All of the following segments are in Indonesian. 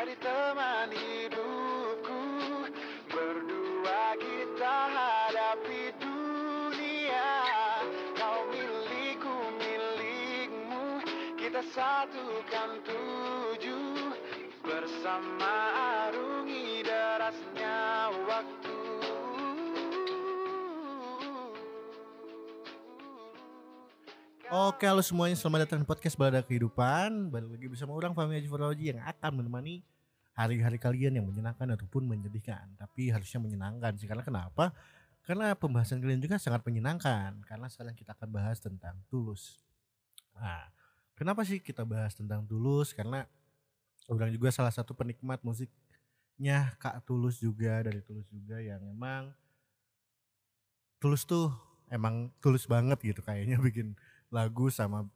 jadi teman hidupku Berdua kita hadapi dunia. Kau milikku, milikmu. Kita satukan tujuh. Bersama arungi Oke, halo semuanya, selamat datang di podcast Balada Kehidupan. Balik lagi bersama orang Fahmi Haji Faraji yang akan menemani hari-hari kalian yang menyenangkan ataupun menyedihkan. Tapi harusnya menyenangkan sih, karena kenapa? Karena pembahasan kalian juga sangat menyenangkan. Karena sekarang kita akan bahas tentang Tulus. Nah, kenapa sih kita bahas tentang Tulus? Karena orang juga salah satu penikmat musiknya Kak Tulus juga, dari Tulus juga yang emang Tulus tuh emang tulus banget gitu kayaknya bikin lagu sama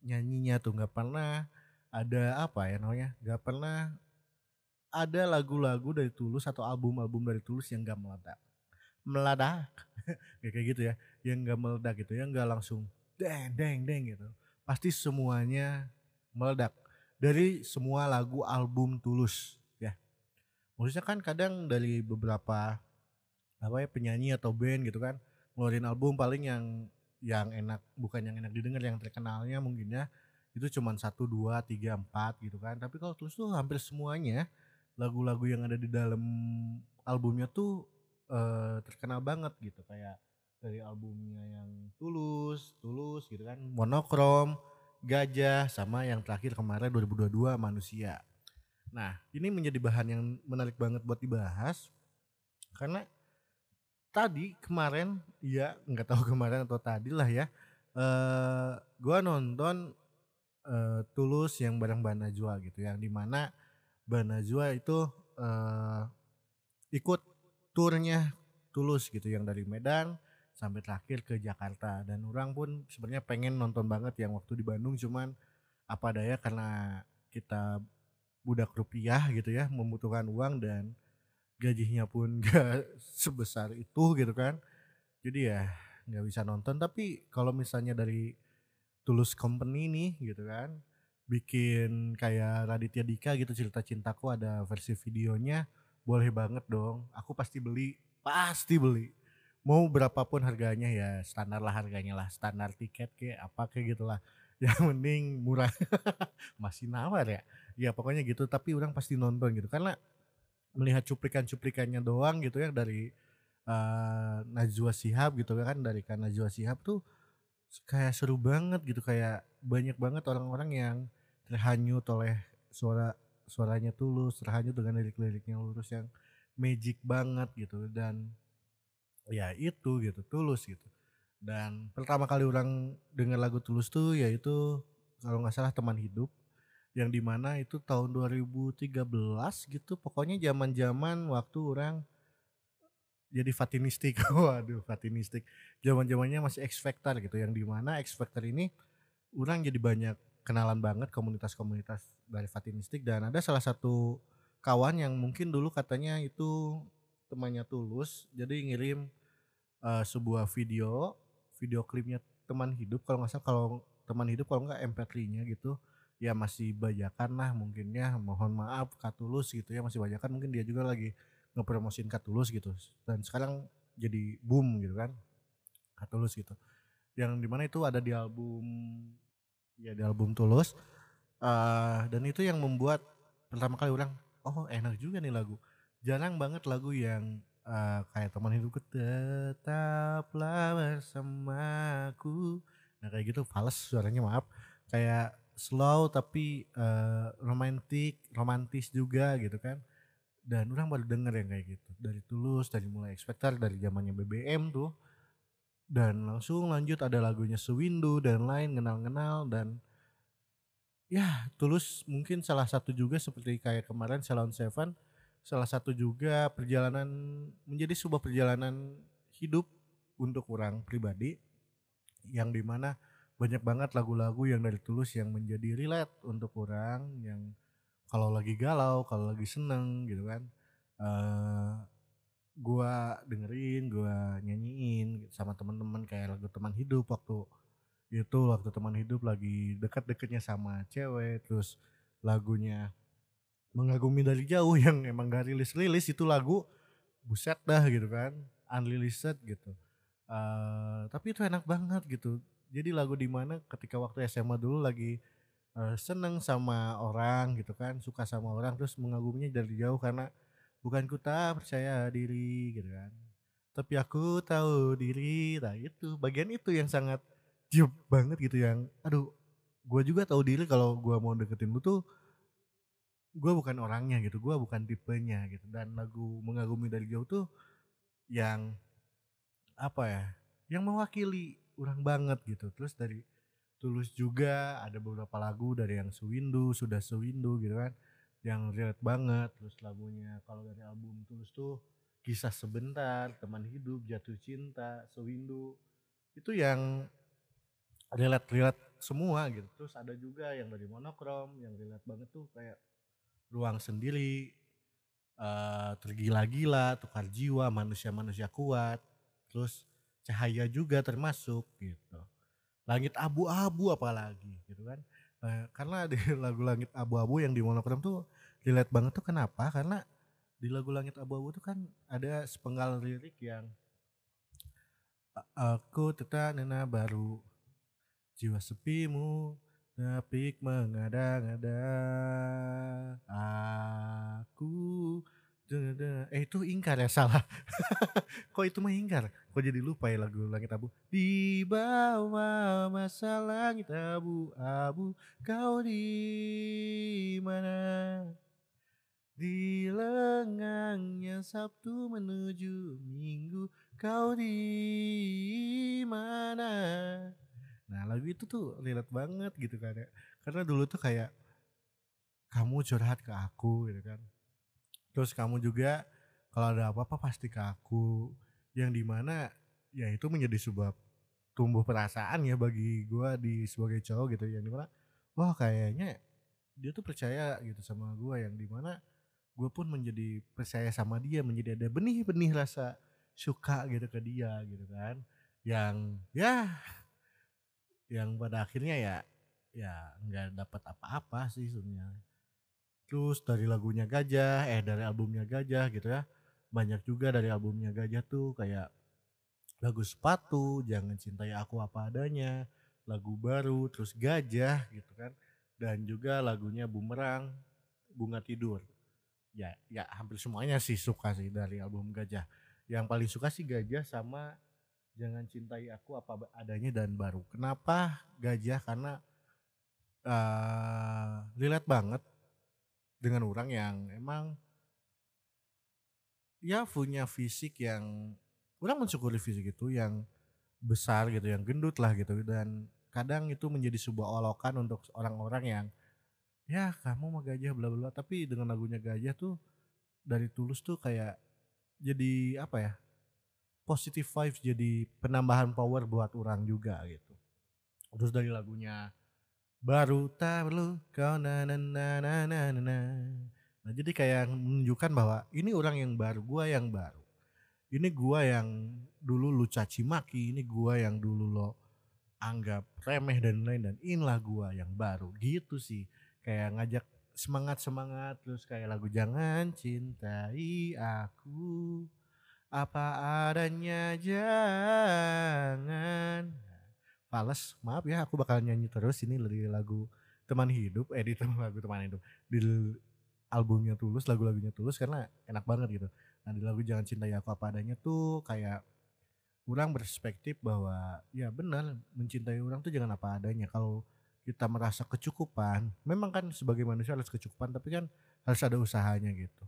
nyanyinya tuh nggak pernah ada apa ya namanya nggak pernah ada lagu-lagu dari Tulus atau album-album dari Tulus yang gak meledak. Meledak. Ya kayak gitu ya yang gak meledak gitu yang gak langsung deng deng deng gitu. Pasti semuanya meledak dari semua lagu album Tulus ya. Maksudnya kan kadang dari beberapa apa ya penyanyi atau band gitu kan ngeluarin album paling yang yang enak bukan yang enak didengar yang terkenalnya mungkin ya itu cuman satu dua tiga empat gitu kan. Tapi kalau tulus tuh hampir semuanya lagu-lagu yang ada di dalam albumnya tuh eh, terkenal banget gitu. Kayak dari albumnya yang tulus tulus gitu kan monokrom gajah sama yang terakhir kemarin 2022 manusia. Nah ini menjadi bahan yang menarik banget buat dibahas karena tadi kemarin ya nggak tahu kemarin atau tadi lah ya eh gua nonton eh, Tulus yang bareng Mbak Najwa gitu yang di mana Najwa itu eh ikut turnya Tulus gitu yang dari Medan sampai terakhir ke Jakarta. Dan orang pun sebenarnya pengen nonton banget yang waktu di Bandung cuman apa daya karena kita budak rupiah gitu ya membutuhkan uang dan gajinya pun gak sebesar itu gitu kan. Jadi ya nggak bisa nonton. Tapi kalau misalnya dari Tulus Company nih gitu kan bikin kayak Raditya Dika gitu cerita cintaku ada versi videonya boleh banget dong. Aku pasti beli pasti beli. Mau berapapun harganya ya standar lah harganya lah. Standar tiket kayak apa kayak gitulah yang mending murah. Masih nawar ya? Ya pokoknya gitu tapi orang pasti nonton gitu. Karena melihat cuplikan-cuplikannya doang gitu ya dari eh, Najwa Shihab gitu kan dari kan Najwa Shihab tuh kayak seru banget gitu kayak banyak banget orang-orang yang terhanyut oleh suara suaranya tulus terhanyut dengan lirik-liriknya lurus yang magic banget gitu dan ya itu gitu tulus gitu. Dan pertama kali orang dengar lagu tulus tuh yaitu kalau nggak salah teman hidup yang di mana itu tahun 2013 gitu pokoknya zaman zaman waktu orang jadi Fatinistik. Waduh Fatinistik. Zaman zamannya masih X Factor gitu yang di mana X Factor ini orang jadi banyak kenalan banget komunitas-komunitas dari Fatinistik dan ada salah satu kawan yang mungkin dulu katanya itu temannya Tulus jadi ngirim eh, sebuah video video klipnya teman hidup kalau nggak salah kalau teman hidup kalau nggak MP3-nya gitu ya masih bajakan lah mungkinnya mohon maaf Katulus gitu ya masih bajakan mungkin dia juga lagi ngepromosin Katulus gitu. Dan sekarang jadi boom gitu kan Katulus gitu. Yang di mana itu ada di album ya di album Tulus Eh, dan itu yang membuat pertama kali orang oh enak juga nih lagu. Jarang banget lagu yang eh, kayak teman hidupku tetaplah bersamaku. Nah kayak gitu fals suaranya maaf. Kayak slow tapi eh, romantis romantis juga gitu kan. Dan orang baru denger yang kayak gitu. Dari tulus dari mulai expector dari zamannya BBM tuh. Dan langsung lanjut ada lagunya Sewindu dan lain kenal-kenal dan ya tulus mungkin salah satu juga seperti kayak kemarin Salon Seven salah satu juga perjalanan menjadi sebuah perjalanan hidup untuk orang pribadi. Yang di mana banyak banget lagu-lagu yang dari Tulus yang menjadi relate untuk orang yang kalau lagi galau, kalau lagi seneng gitu kan. eh gua dengerin, gua nyanyiin gitu sama teman-teman kayak lagu teman hidup waktu itu waktu teman hidup lagi dekat-dekatnya sama cewek terus lagunya mengagumi dari jauh yang emang gak rilis-rilis itu lagu buset dah gitu kan unreleased gitu Eh, tapi itu enak banget gitu jadi lagu di mana ketika waktu SMA dulu lagi eh, seneng sama orang gitu kan suka sama orang terus mengaguminya dari jauh karena bukan ku tak percaya diri gitu kan. Tapi aku tahu diri nah itu bagian itu yang sangat jiup banget gitu yang aduh gue juga tahu diri kalau gue mau deketin lu tuh gue bukan orangnya gitu gue bukan tipenya gitu. Dan lagu mengagumi dari jauh tuh yang apa ya yang mewakili orang banget gitu. Terus dari Tulus juga ada beberapa lagu dari yang Sewindu sudah Sewindu gitu kan yang relate banget. Terus lagunya kalau dari album Tulus tuh kisah sebentar teman hidup jatuh cinta Sewindu. Itu yang relate relate semua gitu. Terus ada juga yang dari monokrom yang relate banget tuh kayak ruang sendiri eh tergila-gila tukar jiwa manusia-manusia kuat. Terus cahaya juga termasuk gitu. Langit abu-abu apalagi gitu kan. Eh, karena di lagu langit abu-abu yang di monokrom tuh relate banget tuh kenapa? Karena di lagu langit abu-abu tuh kan ada sepenggal lirik yang "A- aku tetap nena baru jiwa sepimu tapi mengada-ngada. Aku eh itu ingkar ya salah. Kok itu mah ingkar? Kok jadi lupa ya lagu langit abu? Di bawah masa langit abu abu kau di mana? Di lengangnya Sabtu menuju Minggu kau di mana? Nah lagu itu tuh relate banget gitu kan ya. Karena dulu tuh kayak kamu curhat ke aku gitu kan terus kamu juga kalau ada apa-apa pasti ke aku. Yang di mana ya itu menjadi sebuah tumbuh perasaan ya bagi gua di sebagai cowok gitu. Yang di mana wah kayaknya dia tuh percaya gitu sama gua. Yang di mana gue pun menjadi percaya sama dia menjadi ada benih-benih rasa suka gitu ke dia gitu kan. Yang ya yang pada akhirnya ya ya nggak dapat apa-apa sih sebenarnya terus dari lagunya Gajah eh dari albumnya Gajah gitu ya. Banyak juga dari albumnya Gajah tuh kayak lagu sepatu jangan cintai aku apa adanya lagu baru terus Gajah gitu kan. Dan juga lagunya Bumerang Bunga Tidur. Ya ya hampir semuanya sih suka sih dari album Gajah. Yang paling suka sih Gajah sama jangan cintai aku apa adanya dan baru. Kenapa Gajah? Karena eh relate banget dengan orang yang emang ya punya fisik yang orang mensyukuri fisik itu yang besar gitu yang gendut lah gitu dan kadang itu menjadi sebuah olokan untuk orang-orang yang ya kamu mah gajah bla bla bla." tapi dengan lagunya gajah tuh dari tulus tuh kayak jadi apa ya positive vibes jadi penambahan power buat orang juga gitu terus dari lagunya baru perlu kau na na na na na na. Nah jadi kayak menunjukkan bahwa ini orang yang baru, gua yang baru. Ini gua yang dulu lu caci maki, ini gua yang dulu lo anggap remeh dan lain dan inilah gua yang baru gitu sih. Kayak ngajak semangat semangat terus kayak lagu jangan cintai aku apa adanya jangan Fales, maaf ya aku bakal nyanyi terus ini dari lagu teman hidup, eh di teman lagu teman hidup di albumnya Tulus, lagu-lagunya Tulus karena enak banget gitu. Nah di lagu Jangan Cintai Aku Apa Adanya tuh kayak orang berperspektif bahwa ya benar mencintai orang tuh jangan apa adanya. Kalau kita merasa kecukupan, memang kan sebagai manusia harus kecukupan, tapi kan harus ada usahanya gitu.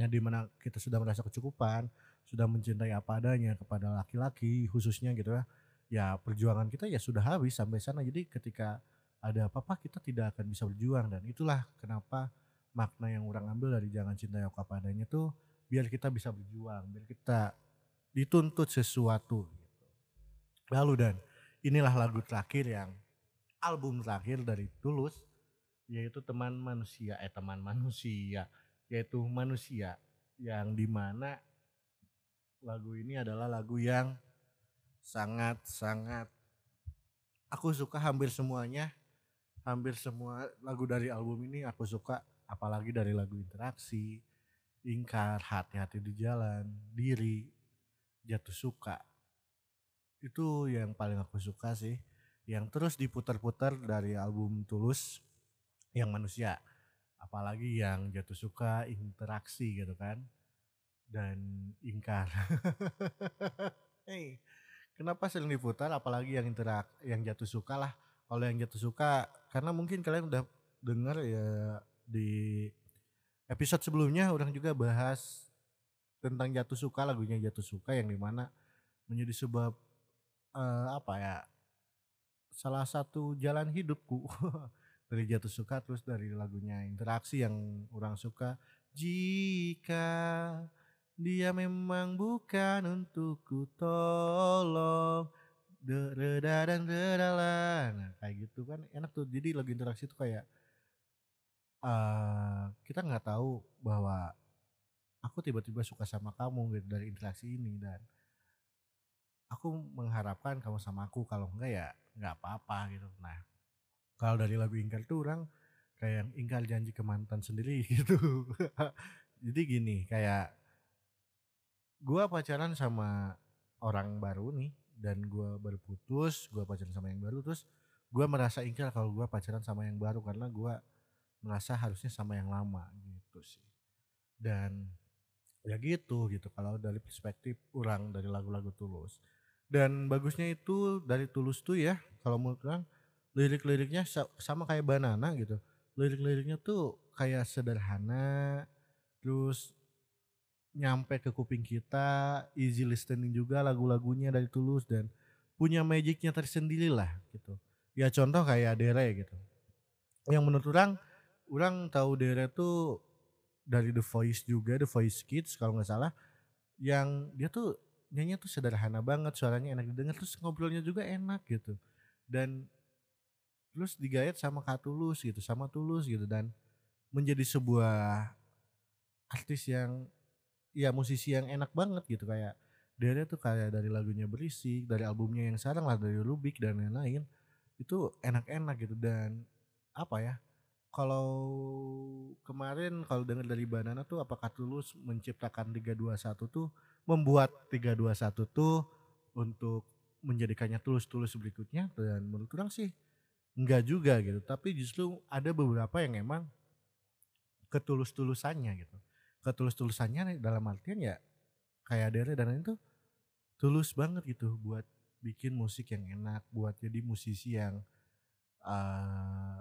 Nah di mana kita sudah merasa kecukupan, sudah mencintai apa adanya kepada laki-laki khususnya gitu ya, ya perjuangan kita ya sudah habis sampai sana. Jadi ketika ada apa-apa kita tidak akan bisa berjuang dan itulah kenapa makna yang orang ambil dari jangan cintai aku apa adanya tuh biar kita bisa berjuang, biar kita dituntut sesuatu gitu. Lalu dan inilah lagu terakhir yang album terakhir dari Tulus yaitu teman manusia eh teman manusia yaitu manusia yang di mana lagu ini adalah lagu yang sangat sangat. Aku suka hampir semuanya. Hampir semua lagu dari album ini aku suka. Apalagi dari lagu interaksi ingkar hati-hati di jalan diri jatuh suka. Itu yang paling aku suka sih. Yang terus diputar-putar dari album Tulus yang manusia. Apalagi yang jatuh suka interaksi gitu kan. Dan ingkar kenapa sering diputar? Apalagi yang interak yang jatuh suka lah. Kalau yang jatuh suka karena mungkin kalian udah dengar ya di episode sebelumnya orang juga bahas tentang jatuh suka lagunya jatuh suka yang di mana menjadi sebuah eh, apa ya salah satu jalan hidupku dari jatuh suka terus dari lagunya interaksi yang orang suka. Jika dia memang bukan untukku tolong. De- reda dan redalah nah kayak gitu kan enak tuh. Jadi lagu interaksi itu kayak eh kita nggak tahu bahwa aku tiba-tiba suka sama kamu gitu dari interaksi ini dan aku mengharapkan kamu sama aku. Kalau enggak ya nggak apa-apa gitu. Nah kalau dari lagu ingkar tuh orang kayak ingkar janji ke mantan sendiri gitu. Jadi gini kayak gua pacaran sama orang baru nih dan gua baru putus gua pacaran sama yang baru terus gua merasa ingkar kalau gua pacaran sama yang baru karena gua merasa harusnya sama yang lama gitu sih. Dan ya gitu gitu. Kalau dari perspektif orang dari lagu-lagu tulus. Dan bagusnya itu dari tulus tuh ya kalau menurut orang lirik-liriknya sa- sama kayak banana gitu. Lirik-liriknya tuh kayak sederhana terus nyampe ke kuping kita easy listening juga lagu-lagunya dari tulus dan punya magicnya tersendiri lah gitu. Ya contoh kayak Dere gitu. Yang menurut orang orang tahu Dere tuh dari The Voice juga The Voice Kids kalau nggak salah yang dia tuh nyanyi tuh sederhana banget suaranya enak didengar terus ngobrolnya juga enak gitu. Dan terus digayat sama Kak Tulus gitu sama Tulus gitu dan menjadi sebuah artis yang ya musisi yang enak banget gitu kayak Dere tuh kayak dari lagunya berisik dari albumnya yang sekarang lah dari Rubik dan lain-lain itu enak-enak gitu. Dan apa ya kalau kemarin kalau dengar dari Banana tuh apakah Tulus menciptakan 321 tuh membuat 321 tuh untuk menjadikannya tulus-tulus berikutnya? Dan menurut orang sih enggak juga gitu tapi justru ada beberapa yang emang ketulus-tulusannya gitu ketulus-tulusannya dalam artian ya kayak Dere dan lain tuh tulus banget gitu buat bikin musik yang enak buat jadi musisi yang eh,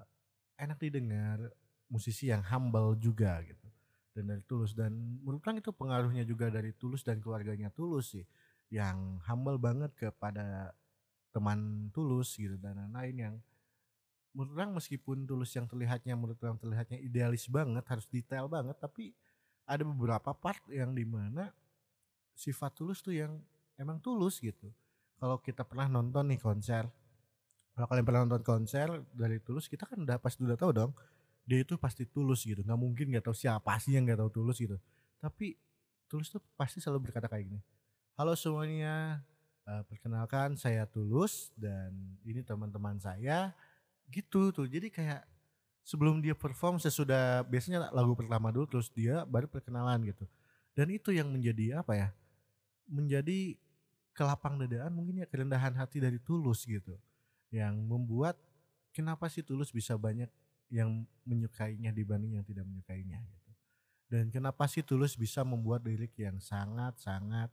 enak didengar musisi yang humble juga gitu. Dan dari tulus dan menurut orang itu pengaruhnya juga dari tulus dan keluarganya tulus sih yang humble banget kepada teman tulus gitu dan lain-lain yang menurut orang meskipun tulus yang terlihatnya menurut orang terlihatnya idealis banget harus detail banget tapi ada beberapa part yang di mana sifat tulus tuh yang emang tulus gitu. Kalau kita pernah nonton nih konser kalau kalian pernah nonton konser dari tulus kita kan udah pasti udah tahu dong dia itu pasti tulus gitu. Nggak mungkin nggak tahu siapa sih yang nggak tahu tulus gitu. Tapi tulus tuh pasti selalu berkata kayak gini halo semuanya eh, perkenalkan saya tulus dan ini teman-teman saya gitu tuh. Jadi kayak sebelum dia perform sesudah biasanya lagu pertama dulu terus dia baru perkenalan gitu. Dan itu yang menjadi apa ya menjadi kelapang dadaan mungkin ya kerendahan hati dari tulus gitu. Yang membuat kenapa sih tulus bisa banyak yang menyukainya dibanding yang tidak menyukainya gitu. Dan kenapa sih tulus bisa membuat lirik yang sangat sangat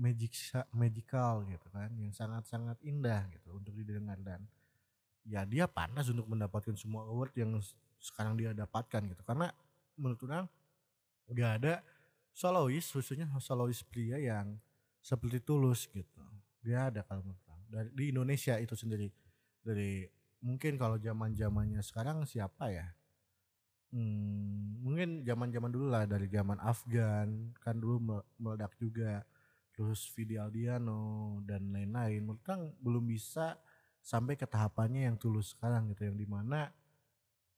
magic magical gitu kan yang sangat sangat indah gitu untuk didengar. Dan ya dia pantas untuk mendapatkan semua award yang sekarang dia dapatkan gitu. Karena menurut orang gak ada solois khususnya solois pria yang seperti tulus gitu. Gak ada kalau menurut orang. Dari di Indonesia itu sendiri. Dari mungkin kalau zaman zamannya sekarang siapa ya? Hmm, mungkin zaman zaman dulu lah dari zaman Afgan kan dulu me- meledak juga. Terus Vidi Aldiano dan lain-lain. Menurut orang belum bisa sampai ke tahapannya yang tulus sekarang gitu yang di mana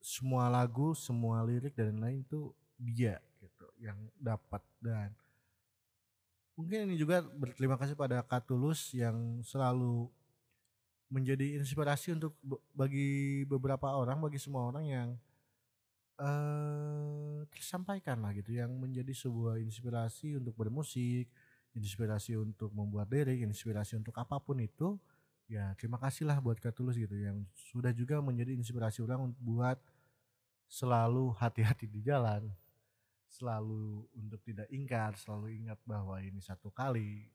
semua lagu semua lirik dan lain-lain itu dia gitu yang dapat dan mungkin ini juga berterima kasih pada Kak Tulus yang selalu menjadi inspirasi untuk bagi beberapa orang bagi semua orang yang eh tersampaikan lah gitu yang menjadi sebuah inspirasi untuk bermusik, inspirasi untuk membuat lirik, inspirasi untuk apa pun itu. Ya terima kasih lah buat Kak Tulus gitu yang sudah juga menjadi inspirasi orang buat selalu hati-hati di jalan, selalu untuk tidak ingkar, selalu ingat bahwa ini satu kali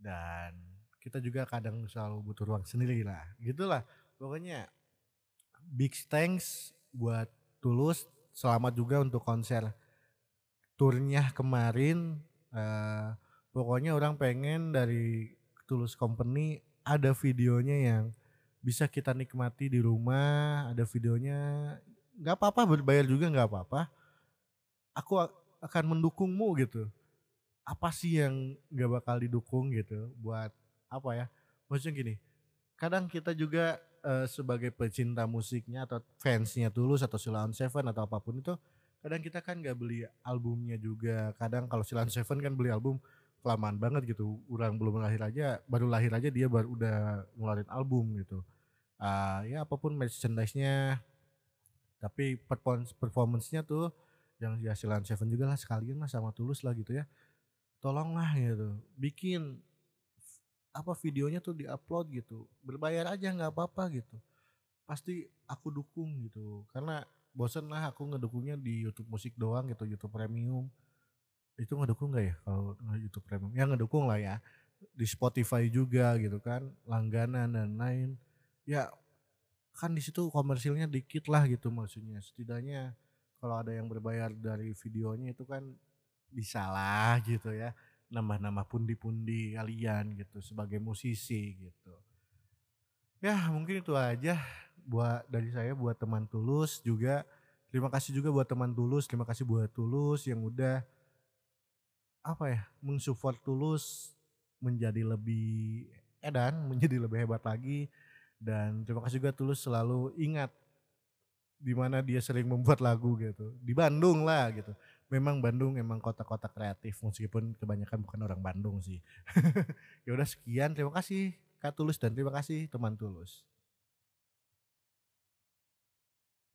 dan kita juga kadang selalu butuh ruang sendiri lah. Gitulah. Pokoknya big thanks buat Tulus. Selamat juga untuk konser turnya kemarin. eh, pokoknya orang pengen dari Tulus Company ada videonya yang bisa kita nikmati di rumah. Ada videonya nggak apa-apa berbayar juga nggak apa-apa. Aku akan mendukungmu gitu. Apa sih yang nggak bakal didukung gitu buat apa ya? Maksudnya gini, kadang kita juga eh, sebagai pecinta musiknya atau fansnya Tulus atau Silon Seven atau apa pun itu, kadang kita kan nggak beli albumnya juga. Kadang kalau Silon Seven kan beli album kelamaan banget gitu. Orang belum lahir aja, baru lahir aja dia baru udah ngeluarin album gitu. Ah, ya apa pun merchandise-nya, tapi performance performance-nya tuh yang ya Silon Seven juga lah sekalian lah sama Tulus lah gitu ya. Tolonglah gitu, bikin apa videonya tuh diupload gitu berbayar aja nggak apa-apa gitu pasti aku dukung gitu karena bosen lah aku ngedukungnya di YouTube musik doang gitu YouTube premium itu ngedukung nggak ya kalau YouTube premium? Ya ngedukung lah ya. Di Spotify juga gitu kan langganan dan lain. Ya kan di situ komersilnya dikit lah gitu maksudnya. Setidaknya kalau ada yang berbayar dari videonya itu kan bisa lah gitu ya. Nambah-nambah pundi-pundi kalian gitu sebagai musisi gitu. Ya mungkin itu aja buat dari saya buat teman tulus juga. Terima kasih juga buat teman tulus, terima kasih buat tulus yang udah apa ya mensupport tulus menjadi lebih edan, menjadi lebih hebat lagi. Dan terima kasih juga tulus selalu ingat di mana dia sering membuat lagu gitu. Di Bandung lah gitu. Memang Bandung emang kota-kota kreatif meskipun kebanyakan bukan orang Bandung sih. Ya udah sekian. Terima kasih Kak Tulus dan terima kasih teman Tulus